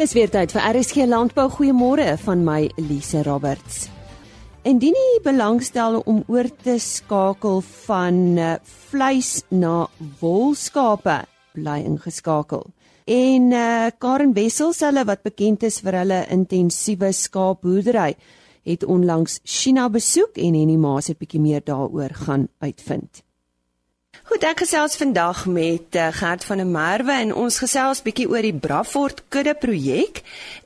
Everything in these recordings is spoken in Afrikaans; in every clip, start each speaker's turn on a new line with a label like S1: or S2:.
S1: Dis weer tyd vir RSG Landbou. Goeiemôre van my Elise Roberts. Indien jy belangstel om oor te skakel van uh, vleis na wolskape, bly ingeskakel. En uh, Karen Wessels, hulle wat bekend is vir hulle intensiewe skaapboerdery, het onlangs China besoek en Henny Maas het bietjie meer daaroor gaan uitvind. Goed, ek gesels vandag met uh, Gert van der Merwe en ons gesels bietjie oor die Brafort kudde projek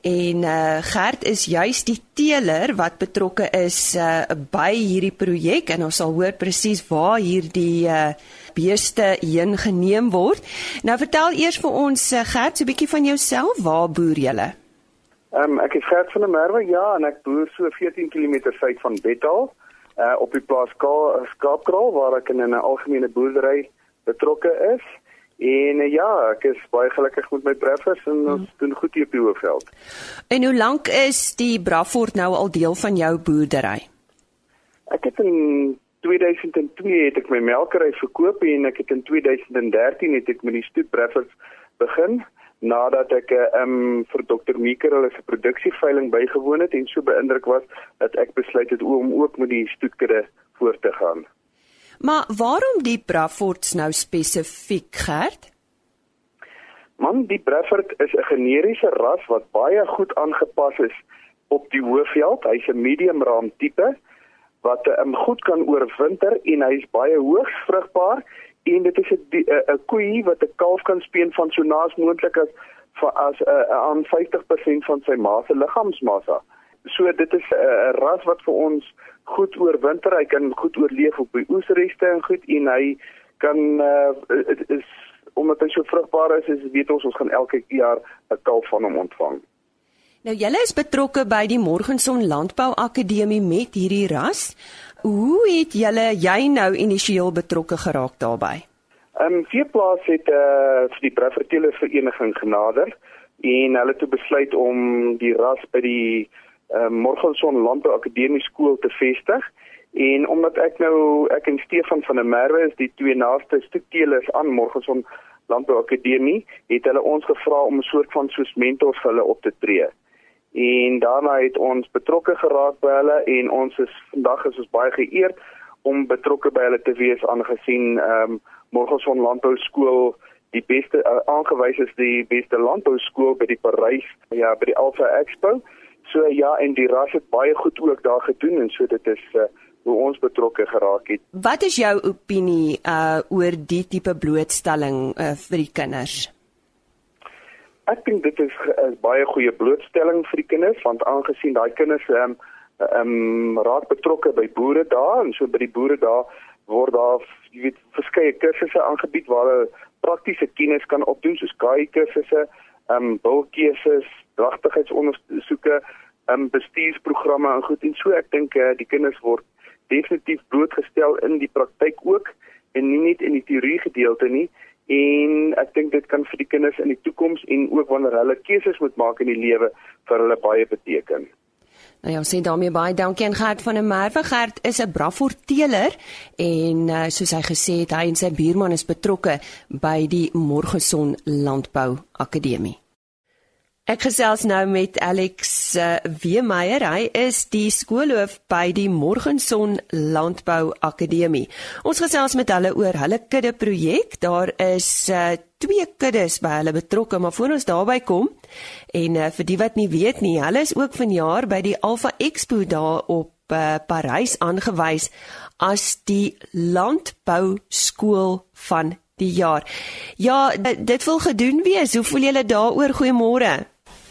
S1: en uh, Gert is juis die teeler wat betrokke is uh, by hierdie projek en ons sal hoor presies waar hierdie uh, beeste heen geneem word. Nou vertel eers vir ons uh, Gert so 'n bietjie van jouself, waar boer jy?
S2: Ehm um, ek is Gert van der Merwe, ja, en ek boer so 14 km suid van Bethal uh, op die plaas Skaapkraal waar ek in 'n algemene boerdery betrokke is. En uh, ja, ek is baie gelukkig met my breffers en ons hmm. doen goed hier op die hoofveld.
S1: En hoe lank is die Brafort nou al deel van jou boerdery?
S2: Ek het in 2002 het ek my melkery verkoop en ek het in 2013 het ek met die stoet breffers begin nadat ek um, vir Dr. Meeker hulle se produksieveiling bygewoon het en so beïndruk was dat ek besluit het om ook met die stoetkudde voort te gaan.
S1: Maar waarom die Braffords nou spesifiek gerd?
S2: Man, die Brafford is 'n generiese ras wat baie goed aangepas is op die hoofveld. Hy's 'n medium raam tipe wat um, goed kan oorwinter en hy's baie hoogs vrugbaar en dit is 'n koei wat 'n kalf kan speen van so naas moontlik as as 'n uh, aan 50% van sy ma se liggaamsmassa. So dit is 'n uh, ras wat vir ons goed oorwinter, hy kan goed oorleef op die oesreste en goed en hy kan uh, is omdat hy so vrugbaar is, is weet ons ons gaan elke jaar 'n kalf van hom ontvang.
S1: Nou julle is betrokke by die Morgenson Landbou Akademie met hierdie ras. Hoe het julle jy nou initieel betrokke geraak daarbey?
S2: Ehm um, Veeplaas het eh uh, vir die Braffertele Vereniging genader en hulle het besluit om die ras by die ehm uh, Morgenson Landbou Akademie skool te vestig. En omdat ek nou ek en Stefan van der Merwe is die twee naaste stoeteelers aan Morgenson Landbou Akademie, het hulle ons gevra om 'n soort van soos mentors vir hulle op te tree en daarna het ons betrokke geraak by hulle en ons is vandag is ons baie geëerd om betrokke by hulle te wees aangesien ehm um, Morgenson Landbou Skool die beste uh, aangewys is die beste landbou skool by die Parys ja by die Alpha Expo. So ja en die ras het baie goed ook daar gedoen en so dit is uh, hoe ons betrokke geraak het.
S1: Wat is jou opinie uh oor die tipe blootstelling uh, vir die kinders
S2: Ek dink dit is 'n baie goeie blootstelling vir die kinders want aangesien daai kinders ehm um, ehm um, raak betrokke by boere daar en so by die boere daar word daar jy weet verskeie kursusse aangebied waar hulle praktiese kennis kan opdoen soos gaai kursusse, ehm um, bulkeuses, dragtigheidsondersoeke, ehm um, bestuursprogramme en goed. En so ek dink uh, die kinders word definitief blootgestel in die praktyk ook en nie net in die teorie gedeelte nie en ek dink dit kan vir die kinders in die toekoms en ook wanneer hulle keuses moet maak in die lewe vir hulle baie beteken.
S1: Nou ja, sien daarmee baie dankie aan Gert van der Merwe. Gert is 'n Brafforteler en uh, soos hy gesê het, hy en sy buurman is betrokke by die Morgeson Landbou Akademie. Ek gesels nou met Alex uh, Weemeyer. Hy is die skoolhoof by die Morgenson Landbou Akademie. Ons gesels met hulle oor hulle kudde projek. Daar is uh, twee kuddes by hulle betrokke, maar voor ons daarby kom en uh, vir die wat nie weet nie, hulle is ook vanjaar by die Alpha Expo daar op uh, Parys aangewys as die landbou skool van die jaar. Ja, dit wil gedoen wees. Hoe voel julle daaroor? Goeiemôre.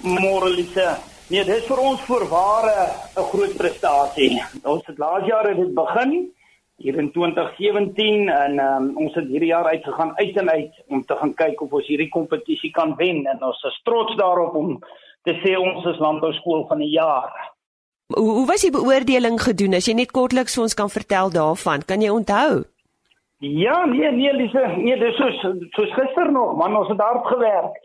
S3: Môre Lise. Nee, dit is vir ons voorware 'n groot prestasie. Ons het laas jaar het dit begin hier in 2017 en um, ons het hierdie jaar uitgegaan uit en uit om te gaan kyk of ons hierdie kompetisie kan wen en ons is trots daarop om te sê ons is landbouskool van die jaar.
S1: Hoe, hoe was die beoordeling gedoen as jy net kortliks vir ons kan vertel daarvan? Kan jy onthou?
S3: Ja, nee, nee Lise, nee, dis soos soos gister nog, man, ons het hard gewerk.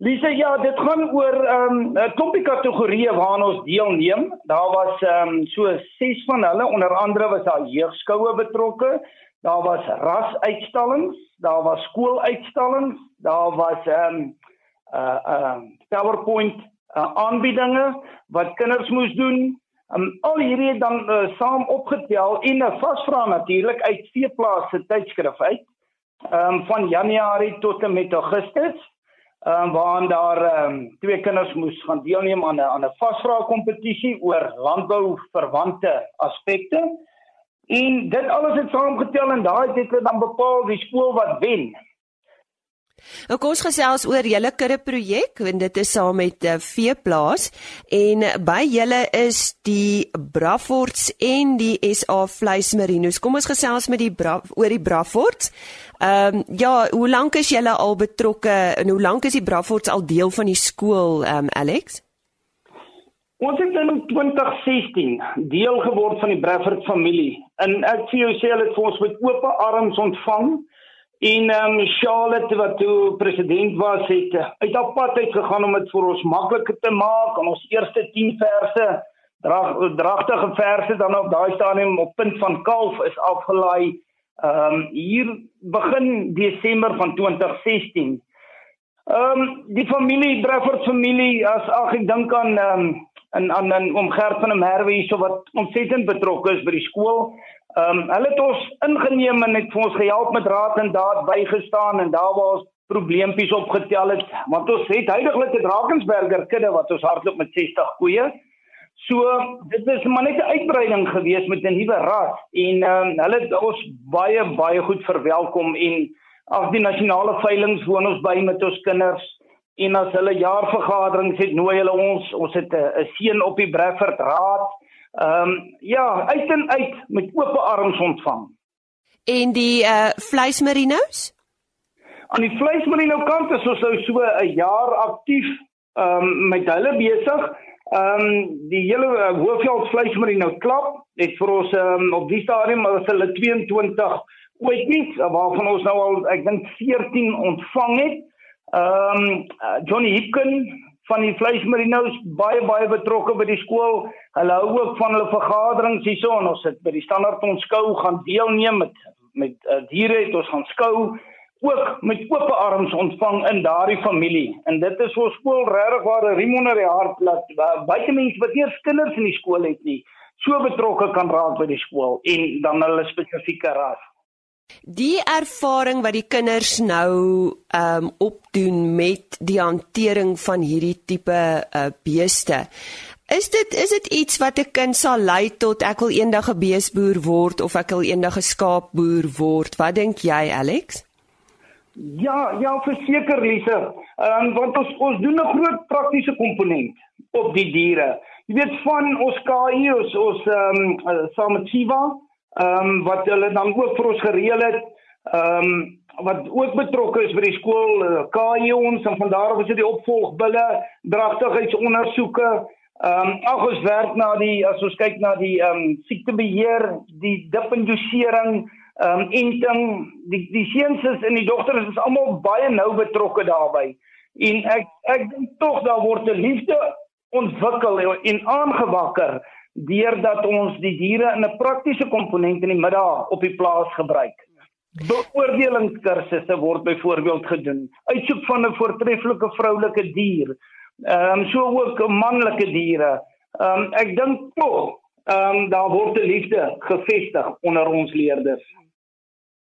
S3: Lise, ja, dit gaan oor ehm um, 'n klompie kategorieë waaraan ons deelneem. Daar was ehm um, so 6 van hulle, onder andere was daar jeugskoue betrokke. Daar was rasuitstallings, daar was skooluitstallings, daar was ehm um, uh ehm uh, PowerPoint uh, aanbiedinge wat kinders moes doen. Um, al hierdie het dan uh, saam opgetel en 'n vasvra natuurlik uit veeplaas se tydskrif uit. Ehm um, van Januarie tot en met Augustus. Ehm um, waar daar ehm um, twee kinders moes gaan deelneem aan 'n aan 'n vasvra kompetisie oor landbou verwante aspekte. En dit alles het saamgetel en daai het dan bepaal wie skool wat wen.
S1: Nou kom ons gesels oor julle kudde projek en dit is saam met uh, Veeplaas en by julle is die Braffords en die SA vleismerinos. Kom ons gesels met die Bra oor die Braffords. Ehm um, ja, hoe lank is julle al betrokke en hoe lank is die Braffords al deel van die skool ehm um, Alex?
S3: Ons het in 2016 deel geword van die Brafford familie. En ek vir jou sê hulle het ons met oop arms ontvang. En ehm um, Charlotte wat toe president was het eh, uit haar pad uit gegaan om dit vir ons makliker te maak. En ons eerste 10 verse, drag, dragtige verse dan op daai stadium op punt van kalf is afgelaai. Ehm um, hier begin Desember van 2016. Ehm um, die familie Brafford familie as ag ek dink aan ehm um, en aan aan om Gert van der Merwe hierso wat ontsettend betrokke is by die skool. Ehm um, hulle het ons ingeneem en het vir ons gehelp met raad en daad bygestaan en daar waar ons probleempies opgetel het. Want ons het heidaglik 'n Drakensberger kudde wat ons hardloop met 60 koeie. So dit is maar net 'n uitbreiding gewees met 'n nuwe ras en ehm um, hulle het ons baie baie goed verwelkom en af die nasionale veilinge woon ons by met ons kinders. En as hulle jaarvergaderings het nooi hulle ons. Ons het 'n seën op die Bradford Raad Ehm um, ja, uit en uit met oop arms ontvang.
S1: En die uh vleismerinos?
S3: Aan die vleismerino kant is ons nou so 'n jaar aktief ehm um, met hulle besig. Ehm um, die hele uh, Hoofveld vleismerino klap het vir ons um, op die stadium as hulle 22 ooit nie waarvan ons nou al ek dink 14 ontvang het. Ehm um, Johnny Hipken van die vleismerinos baie baie betrokke by die skool. Hulle hou ook van hulle vergaderings hierso en ons het by die standaard onskou gaan deelneem met met uh, diere het ons gaan skou ook met oop arms ontvang in daardie familie. En dit is vir skool regtig waar 'n riem onder die hart laat baie mense wat eers kinders in die skool het nie so betrokke kan raak by die skool en dan hulle spesifieke ras.
S1: Die ervaring wat die kinders nou ehm um, opdoen met die hantering van hierdie tipe uh, beeste. Is dit is dit iets wat 'n kind sal lei tot ek wil eendag 'n beesboer word of ek wil eendag 'n skaapboer word? Wat dink jy, Alex?
S3: Ja, ja, verseker Lise. Ehm um, want ons ons doen 'n groot praktiese komponent op die diere. Jy weet van ons KI ons ons ehm um, saam met Siva ehm um, wat hulle dan ook vir ons gereël het ehm um, wat ook betrokke is by die skool uh, KJ ons en van daar af is dit die opvolgbulle dragtigheidsondersoeke. Ehm um, ag ons werk na die as ons kyk na die ehm um, siektebeheer die dip en dosering ehm um, enting die die seuns en die dogters is almal baie nou betrokke daarbey. En ek ek dink tog daar word 'n liefde ontwikkel en aangewakker deurdat ons die diere in 'n praktiese komponent in die middag op die plaas gebruik. Beoordelingskursusse word byvoorbeeld gedoen. Uitsoek van 'n voortreffelike vroulike dier. Ehm um, so ook manlike diere. Ehm um, ek dink tog ehm um, daar word 'n liefde gevestig onder ons leerders.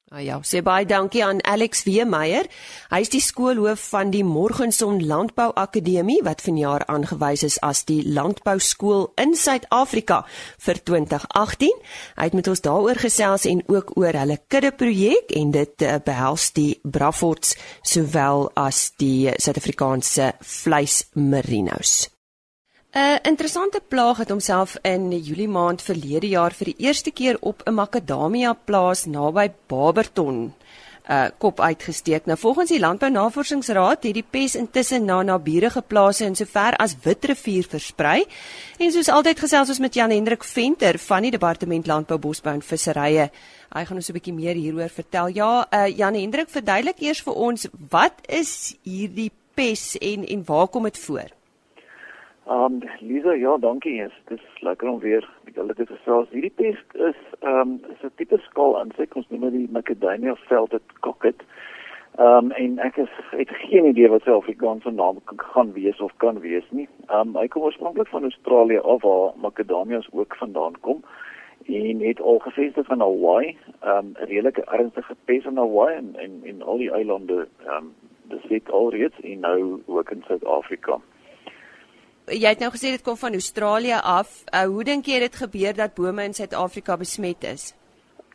S1: Ah ja, sê baie dankie aan Alex Weemeyer. Hy is die skoolhoof van die Morgenson Landbou Akademie wat vanjaar aangewys is as die landbouskool in Suid-Afrika vir 2018. Hy het met ons daaroor gesels en ook oor hulle kudde projek en dit uh, behels die Braffords sowel as die Suid-Afrikaanse vleismerinos. 'n Interessante plaag het homself in Julie maand verlede jaar vir die eerste keer op 'n makadamia plaas naby Barberton uh kop uitgesteek. Nou volgens die Landbou Navorsingsraad het die pes intussen na naburige plase in sover as Witrivier versprei. En soos altyd gesels ons met Jan Hendrik Venter van die Departement Landbou, Bosbou en Visserye. Hy gaan ons 'n bietjie meer hieroor vertel. Ja, uh Jan Hendrik, verduidelik eers vir ons wat is hierdie pes en en waar kom dit voor?
S4: Ehm um, Lisa, ja, dankie. Dit is, lekker om weer met julle te gesels. Hierdie pest is ehm um, is 'n tipe skaal insek. Ons noem dit die Macadamia veldet cocket. Ehm um, en ek is het geen idee wat sy Afrikaanse naam gaan wees of kan wees nie. Ehm um, hy kom oorspronklik van Australië af waar Macadamias ook vandaan kom en het al gevestig van Hawaii, ehm um, 'n redelike ernstige pes in Hawaii en en, en al die eilande ehm um, dis net alreeds en nou ook in Suid-Afrika.
S1: Jy het nou gesê dit kom van Australië af. Uh, hoe dink jy dit gebeur dat bome in Suid-Afrika besmet is?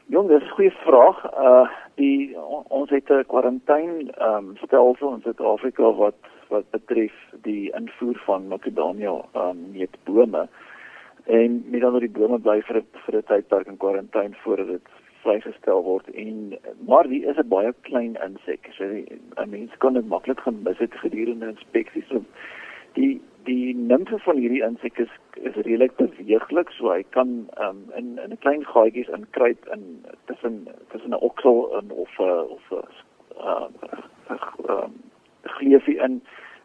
S4: Jong, dis 'n goeie vraag. Uh die ons het 'n kwarantyne ehm um, stelsel in Suid-Afrika wat wat betref die invoer van Macadamia ehm um, met bome. En met ander die bome bly vir vir 'n tydperk in kwarantyne voordat dit vrygestel word en maar die is 'n baie klein insek. So 'n mens kan dit maklik gemis het gedurende inspeksies. So die die nimfe van hierdie insek is is redelik beweeglik so hy kan um, in in 'n klein gaatjies inkruip in tussen tussen 'n oksel en of uh, of 'n uh, uh, um, gleefie in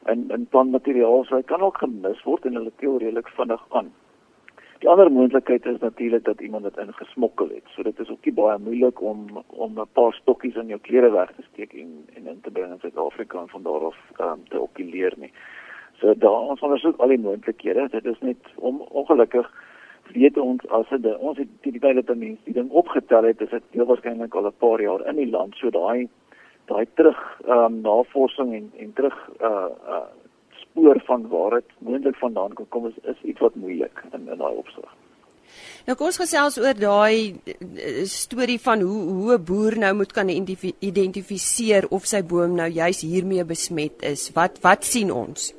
S4: in in plantmateriaal so hy kan ook gemis word en hulle teel redelik vinnig aan. Die ander moontlikheid is natuurlik dat iemand dit ingesmokkel het. So dit is ook nie baie moeilik om om 'n paar stokkies in jou klere weg te steek en en in te bring in Suid-Afrika en van daar af um, te okuleer nie. So daar ons ondersoek al die moontlikhede. Dit is net om ongelukkig weet ons as dit ons het die die baie mense die ding opgetel het, is dit heel waarskynlik al 'n paar jaar in die land. So daai daai terug ehm um, navorsing en en terug uh uh spoor van waar dit moontlik vandaan kan kom is is iets wat moeilik in in daai opsig.
S1: Nou kom ons gesels oor daai eh, storie van hoe hoe 'n boer nou moet kan identifiseer of sy boom nou juis hiermee besmet is. Wat wat sien ons?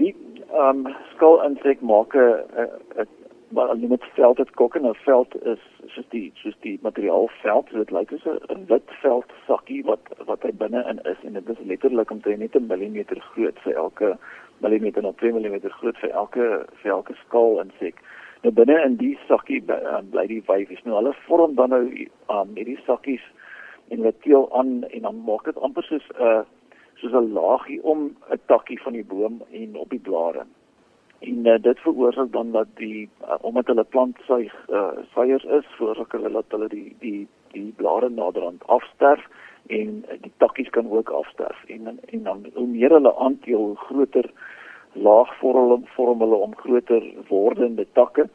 S4: Die ehm um, skol insek maak 'n maar al net veld het kokke nou veld is soos die soos die materiaal veld so dit lyk soos 'n wit veld sakkie wat wat hy binne in is en dit is letterlik omtrent net 'n millimeter groot vir elke millimeter na 2 mm groot vir elke vir elke skol insek. Nou binne in die sakkie um, bly die wyfies. Nou hulle vorm dan nou um, hierdie sakkies en hulle teel aan en dan maak dit amper soos 'n uh, soos 'n laagie om 'n takkie van die boom en op die blare. En uh, dit veroorsaak dan dat die uh, omdat hulle plantsuig uh, suiers is, veroorsaak hulle dat hulle die die die blare naderhand afsterf en uh, die takkies kan ook afsterf. En en dan hoe meer hulle aanteel, hoe groter laag vorm vorm hulle om groter wordende takke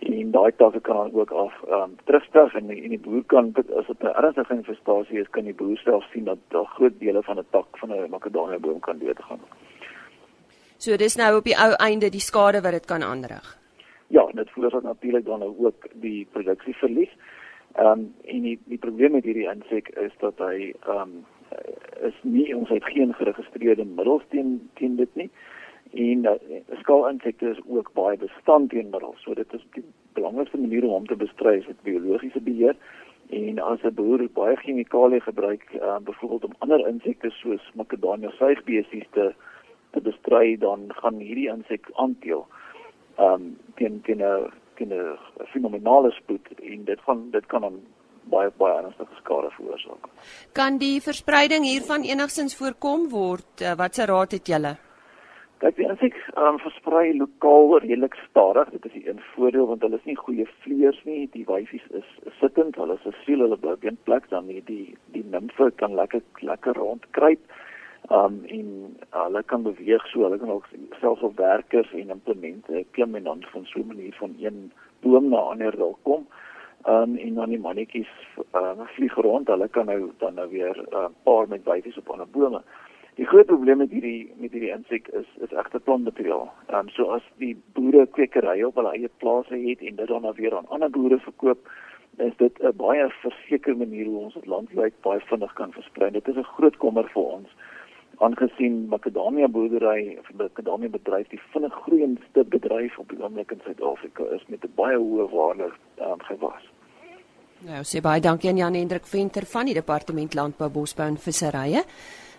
S4: en daai takke kan dan ook af um, terugsterf en, en die boer kan as dit 'n ernstige infestasie is kan die boer self sien dat daar groot dele van 'n tak van 'n makadamia boom kan doodgaan.
S1: So dis nou op die ou einde die skade wat dit kan aanrig.
S4: Ja, dit veroorsaak natuurlik dan nou ook die produksieverlies. Ehm um, en die die probleem met hierdie insek is dat hy ehm um, is nie ons het geen geregistreerde middels teen teen dit nie en uh, skalinsekte is ook baie bestand teenmiddels. So dit is die belangrikste manier om hom te bestry is met biologiese beheer. En as 'n boer baie chemikalieë gebruik, uh, byvoorbeeld om ander insekte soos Macadamia suigbesies te te bestry, dan gaan hierdie insek aanteel. Ehm um, teen teen 'n teen 'n fenomenale spoed en dit gaan dit kan dan baie baie ernstige skade veroorsaak.
S1: Kan die verspreiding hiervan enigstens voorkom word? Uh, wat se raad het julle?
S4: Kyk, die insek um, versprei lokaal redelik stadig. Dit is 'n voordeel want hulle is nie goeie vleiers nie. Die wyfies is, sittend. Hulle is siel, hulle bly in plek dan nie die die nimfe kan lekker lekker rondkruip. Um en hulle kan beweeg so, hulle kan ook selfs op werkers en implemente klim en dan van so 'n manier van een boom na ander wil kom. Um en dan die mannetjies uh, vlieg rond. Hulle kan nou dan nou weer 'n uh, paar met wyfies op ander bome. Die groot probleem met hierdie met hierdie insek is is egte plantmateriaal. Ehm um, so as die boere kwekerye op hulle eie plase het en dit dan nou weer aan ander boere verkoop, is dit 'n baie verseker manier hoe ons dit landwyd baie vinnig kan versprei. Dit is 'n groot kommer vir ons aangesien makadamia boerdery of makadamia bedryf die vinnig groeiendste bedryf op die oomblik in Suid-Afrika is met 'n baie hoë waarde um, gewas.
S1: Nou, sê baie dankie aan Jan Hendrik Venter van die Departement Landbou, Bosbou en Visserye.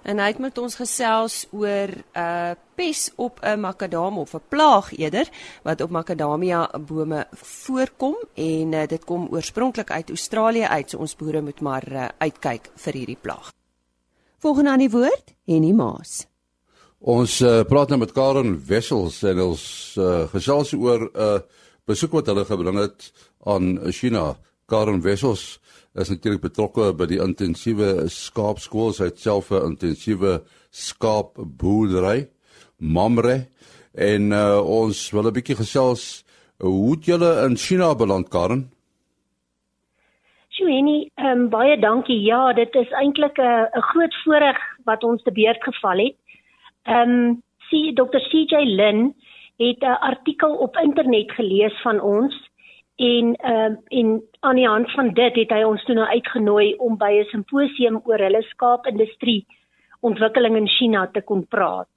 S1: En hy het met ons gesels oor 'n uh, pes op 'n makadam of 'n plaag eerder wat op makadamia bome voorkom en uh, dit kom oorspronklik uit Australië uit. So ons boere moet maar uh, uitkyk vir hierdie plaag. Volgende aan die woord, Henny Maas.
S5: Ons uh, praat nou met Karen Wessels en ons uh, gesels oor 'n uh, besoek wat hulle gebring het aan China. Karen Wessels is natuurlik betrokke by die intensiewe skaapskool. Sy het self 'n intensiewe skaapboerdery, Mamre. En uh, ons wil 'n bietjie gesels hoe het julle in China beland, Karen?
S6: Ehm um, baie dankie. Ja, dit is eintlik 'n 'n groot voorreg wat ons te beurt geval het. Ehm um, sien Dr. CJ Lin het 'n artikel op internet gelees van ons en ehm um, en aan die hand van dit het hy ons toe nou uitgenooi om by 'n simposium oor hulle skaapindustrie ontwikkeling in China te kon praat.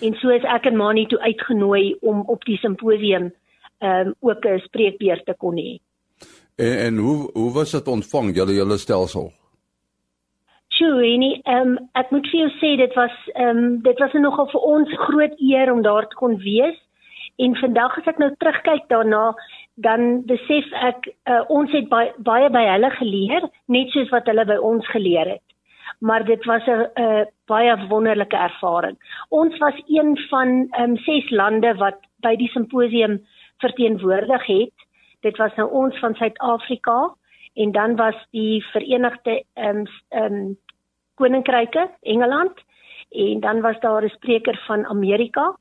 S6: En so is ek en Mani toe uitgenooi om op die simposium ehm um, ook 'n spreekbeurt te kon hê.
S5: En en hoe hoe was dit ontvang julle julle stelsel?
S6: Sjoe, ehm um, ek moet vir jou sê dit was ehm um, dit was nogal vir ons groot eer om daar te kon wees. En vandag as ek nou terugkyk daarna, dan besef ek uh, ons het baie, baie by hulle geleer, net soos wat hulle by ons geleer het. Maar dit was 'n uh, baie wonderlike ervaring. Ons was een van um, ses lande wat by die simposium verteenwoordig het dit was nou ons van Suid-Afrika en dan was die Verenigde um, um, Koninkryke, Engeland en dan was daar 'n spreker van Amerika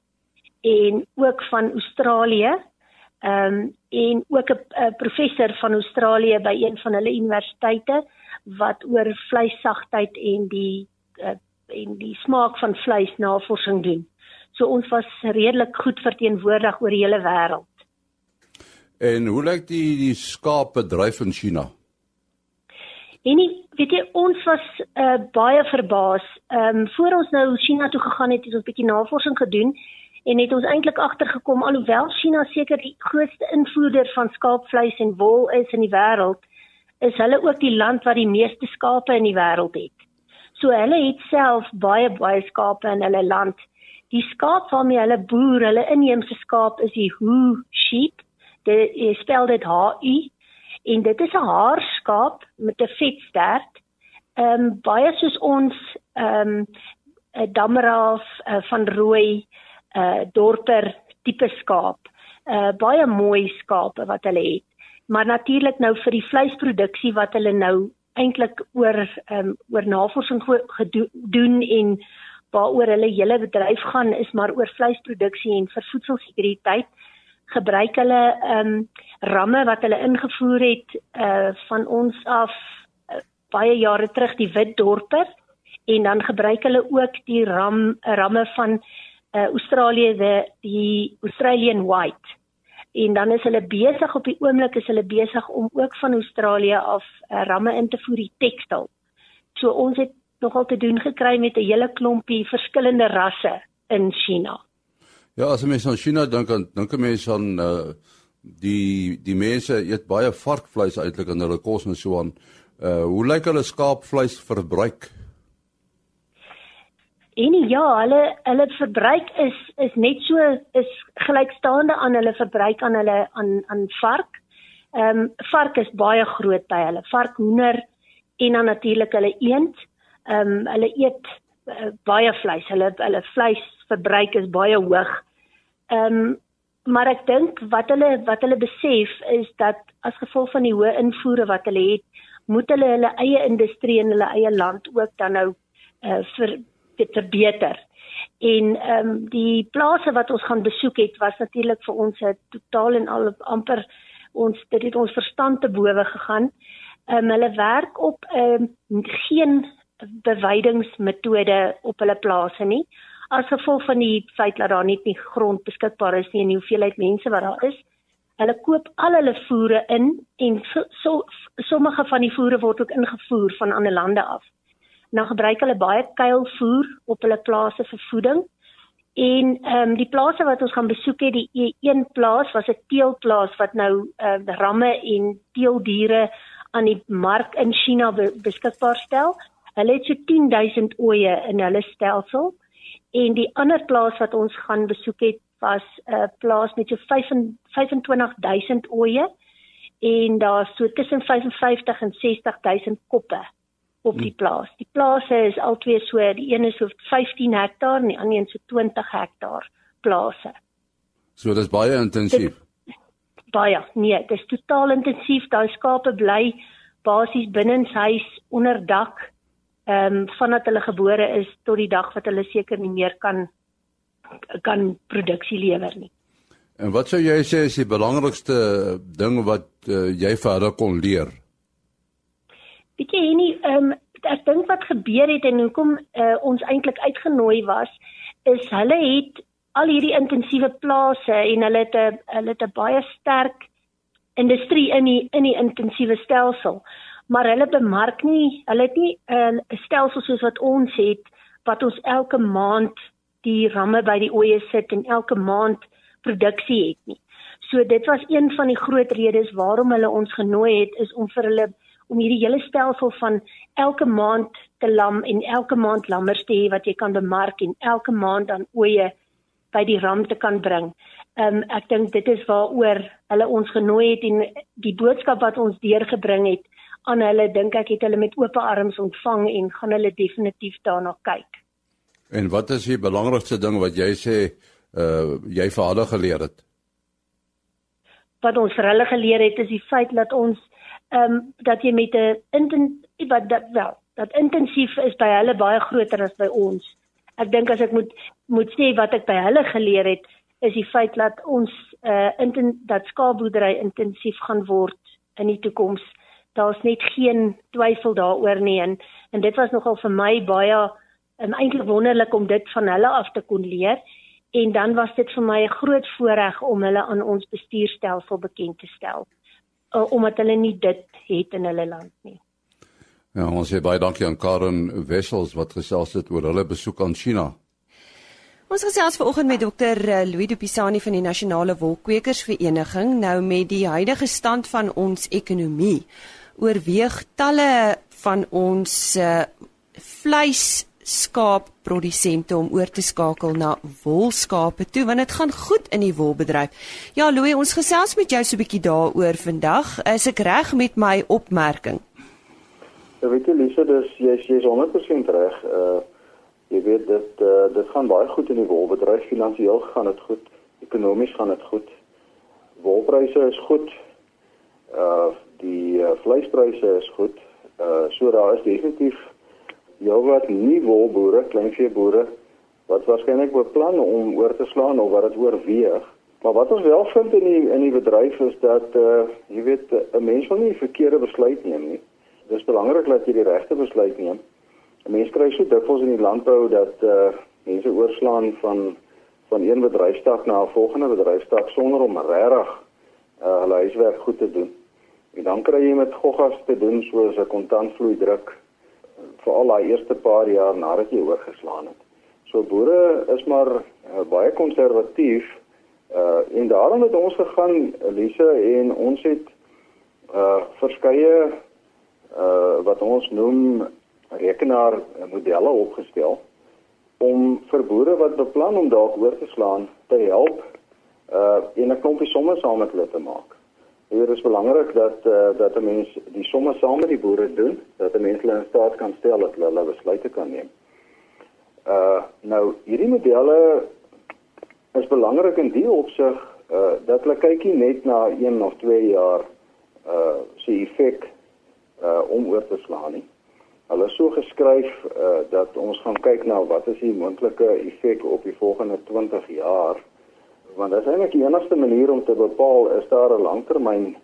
S6: en ook van Australië. Ehm um, en ook 'n professor van Australië by een van hulle universiteite wat oor vleissagtheid en die uh, en die smaak van vleis navorsing doen. So ons was redelik goed verteenwoordig oor die hele wêreld.
S5: En hoe lyk die die skaapbedryf in China?
S6: En nie, weet jy ons was uh, baie verbaas. Ehm um, voor ons nou China toe gegaan het, het ons 'n bietjie navorsing gedoen en het ons eintlik agtergekom alhoewel China seker die grootste invoerder van skaapvleis en wol is in die wêreld, is hulle ook die land wat die meeste skape in die wêreld het. So hulle het self baie baie skape in hulle land. Die skaap waarmee hulle boer, hulle inheemse skaap is die Hu sheep dit jy spel dit H U en dit is 'n haarskaap met 'n vet stert. Ehm um, baie soos ons ehm um, 'n dameraaf uh, van rooi uh dorper tipe skaap. Uh baie mooi skape wat hulle het. Maar natuurlik nou vir die vleisproduksie wat hulle nou eintlik oor ehm um, oor navorsing gedoen en waaroor hulle hele bedryf gaan is maar oor vleisproduksie en vir voedselsekuriteit gebruik hulle ehm um, ramme wat hulle ingevoer het uh van ons af uh, baie jare terug die wit dorper en dan gebruik hulle ook die ram ramme van uh Australië die die Australian white en dan is hulle besig op die oomblik is hulle besig om ook van Australië af uh, ramme in te voer die tekstil. So ons het nogal te doen gekry met 'n hele klompie verskillende rasse in China.
S5: Ja, as mens aan China dink, dan dink 'n mens aan uh die die mense eet baie varkvleis eintlik in hulle kos en so aan. Uh hoe lyk hulle skaapvleis verbruik?
S6: En ja, hulle hulle verbruik is is net so is gelykstaande aan hulle verbruik aan hulle aan aan vark. Ehm um, vark is baie groot by hulle. Vark, hoender en dan natuurlik hulle eend. Ehm um, hulle eet uh, baie vleis. Hulle hulle vleisverbruik is baie hoog. Ehm um, maar ek dink wat hulle wat hulle besef is dat as gevolg van die hoë invoere wat hulle het, moet hulle hulle eie industrie in hulle eie land ook dan nou uh, vir dit verbeter. En ehm um, die plase wat ons gaan besoek het was natuurlik vir ons 'n totaal en al amper ons dit het ons verstand te bowe gegaan. Ehm um, hulle werk op ehm um, geen beweidingsmetode op hulle plase nie as gevolg van die feit dat daar net nie grond beskikbaar is nie en die hoeveelheid mense wat daar is. Hulle koop al hulle voere in en so, so sommige van die voere word ook ingevoer van ander lande af. Nou gebruik hulle baie kuilvoer op hulle plase vir voeding. En ehm um, die plase wat ons gaan besoek het, die e, een plaas was 'n teelplaas wat nou ehm uh, ramme en teeldiere aan die mark in China beskikbaar stel. Hulle het so 10000 oeye in hulle stelsel en die ander plaas wat ons gaan besoek het was 'n uh, plaas met so 25000 oeye en daar so tussen 55 en 60000 koppe op die hmm. plaas. Die plase is albei so, die een is so 15 hektaar en die ander een so 20 hektaar plase.
S5: So dis baie intensief.
S6: baie. Nee, dit is totaal intensief. Daai skape bly basies binne in huis onder dak ehm um, vandat hulle gebore is tot die dag wat hulle seker nie meer kan kan produksie lewer nie.
S5: En wat sou jy sê is die belangrikste ding wat uh, jy vir hulle kon leer?
S6: Weet jy nie ehm um, ek dink wat gebeur het en hoekom uh, ons eintlik uitgenooi was is hulle het al hierdie intensiewe plase en hulle het 'n hulle het 'n baie sterk industrie in die in die intensiewe stelsel maar hulle bemark nie hulle het nie 'n uh, stelsel soos wat ons het wat ons elke maand die ramme by die oeye sit en elke maand produksie het nie. So dit was een van die groot redes waarom hulle ons genooi het is om vir hulle om hierdie hele stelsel van elke maand te lam en elke maand lammers te hê wat jy kan bemark en elke maand dan oeye by die ram te kan bring. Ehm um, ek dink dit is waaroor hulle ons genooi het en die boodskap wat ons deurgebring het aan hulle dink ek het hulle met oop arms ontvang en gaan hulle definitief daarna kyk.
S5: En wat is die belangrikste ding wat jy sê uh jy vir hulle geleer het?
S6: Wat ons vir hulle geleer het is die feit dat ons ehm um, dat jy met 'n wat dat wel dat intensief is by hulle baie groter as by ons. Ek dink as ek moet moet sê wat ek by hulle geleer het is die feit dat ons uh inten, dat skaapboerdery intensief gaan word in die toekoms. Daar's net geen twyfel daaroor nie en en dit was nogal vir my baie um, eintlik wonderlik om dit van hulle af te kon leer en dan was dit vir my 'n groot voorreg om hulle aan ons bestuurstelsel bekend te stel uh, omdat hulle nie dit het in hulle land nie.
S5: Ja, ons sê baie dankie aan Karen Wessels wat gesels het oor hulle besoek aan China.
S1: Ons gesels vanoggend met dokter eh, Louis Dupisani van die Nasionale Wolkwekersvereniging nou met die huidige stand van ons ekonomie. Oorweeg talle van ons uh, vleis skaapprodusente om oor te skakel na wolskape toe want dit gaan goed in die wolbedryf. Ja, Louis, ons gesels met jou so 'n bietjie daaroor vandag. Is ek reg met my opmerking?
S7: Ja, weet jy Lisa, dis jy's jy's 100% reg. Uh jy weet dit uh, dit gaan baie goed in die wolbedryf. Finansiëel gaan dit goed, ekonomies gaan dit goed. Wolpryse is goed. Uh die uh, vleispryse is goed. Uh so daar is definitief jou wat nie wolboere, kleinveeboere wat waarskynlik beplan om oor te slaan of wat dit oorweeg. Maar wat ons wel vind in die in die bedryf is dat uh jy weet 'n mens wil nie verkeerde besluit neem nie. Dis belangrik dat jy die regte besluit neem. 'n Mens kry so dikwels in die landbou dat uh mense oorslaan van van een bedryfstak na 'n volgende bedryfstak sonder om regtig uh hulle huiswerk goed te doen. En dan kry jy met goggas te doen soos 'n kontantvloei druk veral daai eerste paar jaar nadat jy oorgeslaan het. So boere is maar uh, baie konservatief uh en daarom het ons gegaan Elise en ons het uh verskeie uh wat ons noem rekenaar modelle opgestel om vir boere wat beplan om dalk oor te slaan te help uh 'n klompie somme saam met hulle te maak. Hier is belangrik dat uh, dat 'n mens die somme saam met die boere doen, dat 'n mens hulle in staat kan stel dat hulle hulle besluite kan neem. Uh nou hierdie modelle is belangrik in die opsig uh dat hulle kykie net na 1 of 2 jaar uh se effek uh om oor te slaan nie. Hulle is so geskryf uh dat ons gaan kyk na wat is die moontlike effek op die volgende 20 jaar want dit is eintlik die enigste manier om te bepaal is daar 'n langtermyn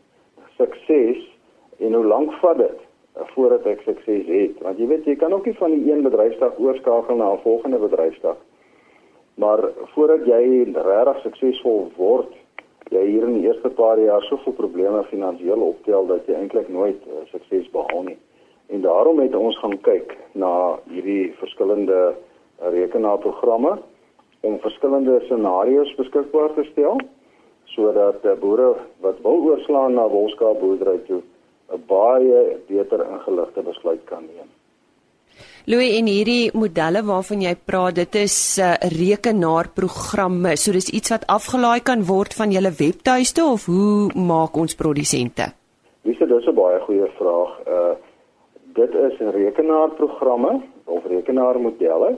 S7: sukses en hoe lank vat dit voordat ek sukses het? Want jy weet jy kan ook nie van die een bedryfstak oorskakel na 'n volgende bedryfstak maar voordat jy regtig suksesvol word jy hier in die eerste paar jaar soveel probleme finansiëel optel dat jy eintlik nooit uh, sukses behaal nie. En daarom het ons gaan kyk na hierdie verskillende rekenaarprogramme om verskillende scenario's beskikbaar te stel sodat die boere wat wil oorslaan na wolskaapboerdery toe 'n baie beter ingeligte besluit kan neem.
S1: Louis en hierdie modelle waarvan jy praat, dit is 'n uh, rekenaarprogramme. So dis iets wat afgelaai kan word van julle webtuiste of hoe maak ons produsente?
S7: Dis dit is 'n baie goeie vraag. Uh dit is rekenaarprogramme of rekenaarmodelle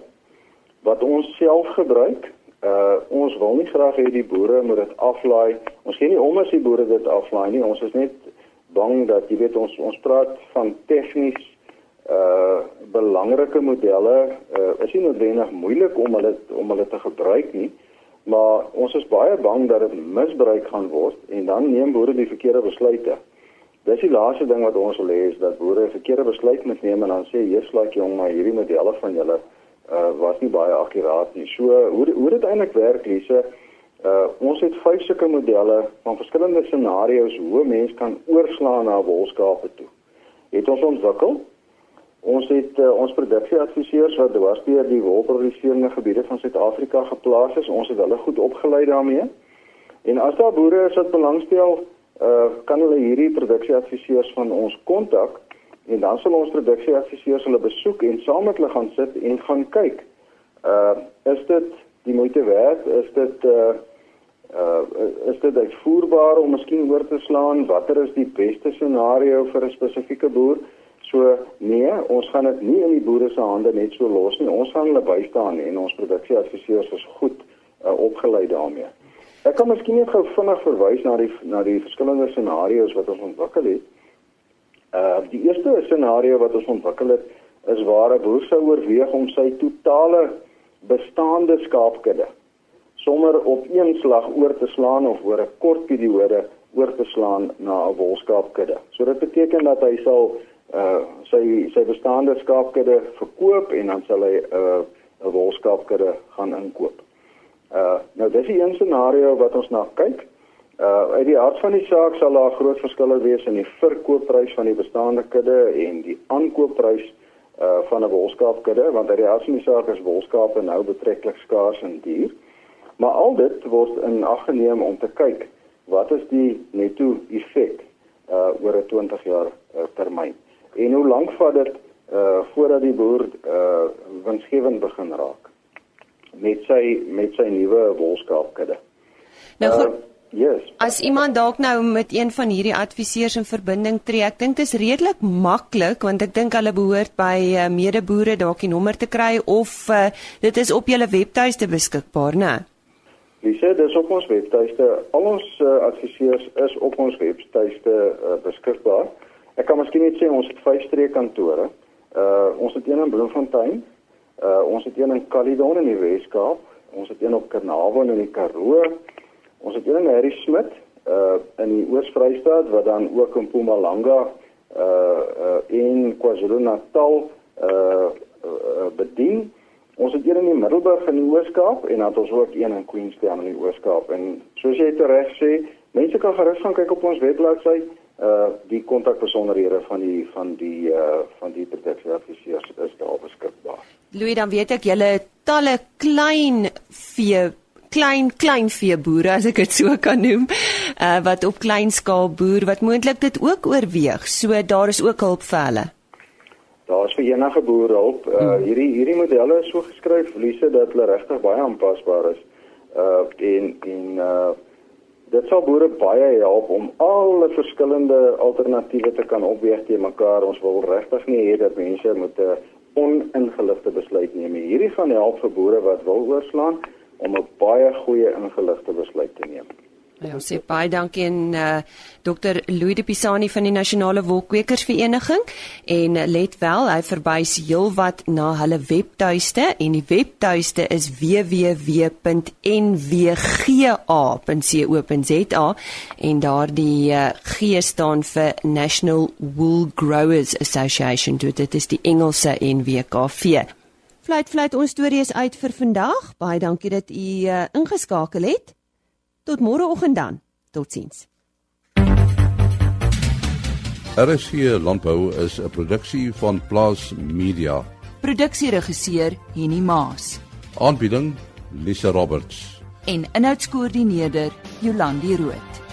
S7: wat ons self gebruik Uh ons wil nie graag hê die boere moet dit aflaai. Ons gee nie om as die boere dit aflaai nie. Ons is net bang dat jy weet ons ons praat van tegnies uh belangrike modelle uh is nie noodwendig moeilik om hulle om hulle te gebruik nie maar ons is baie bang dat dit misbruik gaan word en dan neem boere die verkeerde besluite. Dis die laaste ding wat ons wil hê is dat boere 'n verkeerde besluit moet neem en dan sê heerslaak jong maar hierdie modelle van julle was nie baie akkuraat nie. So hoe hoe dit eintlik werk Lise uh ons het vyf sulke modelle van verskillende scenario's hoe 'n mens kan oorslaan na wolskape toe. Het ons ontwikkel Ons het uh, ons produksieadviseurs wat dwarsteer die wolproduserende gebiede van Suid-Afrika geplaas is. Ons het hulle goed opgelei daarmee. En as daar boere is wat belangstel, uh, kan hulle hierdie produksieadviseurs van ons kontak en dan sal ons produksieadviseurs hulle besoek en saam met hulle gaan sit en gaan kyk. Uh is dit die moeite werd? Is dit uh uh is dit uitvoerbaar om miskien oor te slaan? Watter is die beste scenario vir 'n spesifieke boer? So nee, ons gaan dit nie in die boere se hande net so los nie. Ons gaan hulle bystaan en ons produksieadviseurs is goed uh, opgelei daarmee. Ek kan miskien net gou vinnig verwys na die na die verskillende scenario's wat ons ontwikkel het. Uh die eerste scenario wat ons ontwikkel het is waar 'n boer sou oorweeg om sy totale bestaande skaapkudde sommer op een slag oor te slaan of oor 'n kort periode oor te slaan na 'n wolskaapkudde. So dit beteken dat hy sal uh sy sy bestaande skaapkudde verkoop en dan sal hy 'n uh, 'n wolskaapkudde gaan inkoop. Uh nou dis die een scenario wat ons na kyk. Uh uit die hart van die saak sal daar groot verskille wees in die verkoopprys van die bestaande kudde en die aankoopprys uh van 'n wolskaapkudde want uit die hart van die saak is wolskape nou betreklik skaars en duur. Maar al dit word in ag geneem om te kyk wat is die netto effek uh oor 'n 20 jaar uh, termyn. En hoe lank vat dit uh voordat die boer uh winsgewend begin raak met sy met sy nuwe wolskaapkudde?
S1: Nou goed. Uh,
S7: Yes.
S1: As iemand dalk nou met een van hierdie adviseurs in verbinding tree, ek dink dit is redelik maklik want ek dink hulle behoort by uh, medeboere dalk die nommer te kry of uh, dit is op julle webtuiste beskikbaar, né?
S7: Lise, dis op ons webtuiste. Al ons uh, adviseurs is op ons webtuiste uh, beskikbaar. Ek kan miskien net sê ons het vyf streekkantore. Uh ons het een in Bloemfontein. Uh ons het een in Caledon in die Weskaap. Ons het een op Carnarvon in die Karoo. Ons het een in Harry Smit uh in die Oos-Vrystaat wat dan ook in Mpumalanga uh uh in KwaZulu-Natal uh, uh bedien. Ons het een in die Middelburg in die Oos-Kaap en dan het ons ook een in Queenstown in die Oos-Kaap. En soos jy reg sê, mense kan gerus gaan kyk op ons webbladsy uh die kontakbesonderhede van die van die uh van die produksieadviseurs is daar beskikbaar.
S1: Louis, dan weet ek julle talle klein vee klein klein vee boere as ek dit so kan noem uh wat op klein skaal boer wat moontlik dit ook oorweeg. So daar is ook hulp vir hulle.
S7: Daar is vir enige boer hulp. Uh hmm. hierdie hierdie modelle is so geskryf, Lise, dat hulle regtig baie aanpasbaar is. Uh en en uh Dit sal boere baie help om alle verskillende alternatiewe te kan opweeg te mekaar. Ons wil regtig nie hê dat mense moet 'n oningeligte besluit neem nie. Hierdie gaan help vir boere wat wil oorslaan om 'n baie goeie ingeligte besluit te neem.
S1: Ja, ons sê baie dankie aan uh, Dr. Louis de Pisani van die Nasionale Wolkwekersvereniging en let wel, hy verwys heelwat na hulle webtuiste en die webtuiste is www.nwga.co.za en daardie uh, G staan vir National Wool Growers Association, dit is die Engelse NWKV. Fluit fluit ons storie is uit vir vandag. Baie dankie dat u uh, ingeskakel het. Tot môreoggend dan. Totsiens.
S5: RSC Landbou is 'n produksie van Plaas Media.
S8: Produksieregisseur Henny Maas.
S5: Aanbieding Lisa Roberts.
S8: En inhoudskoördineerder Jolandi Root.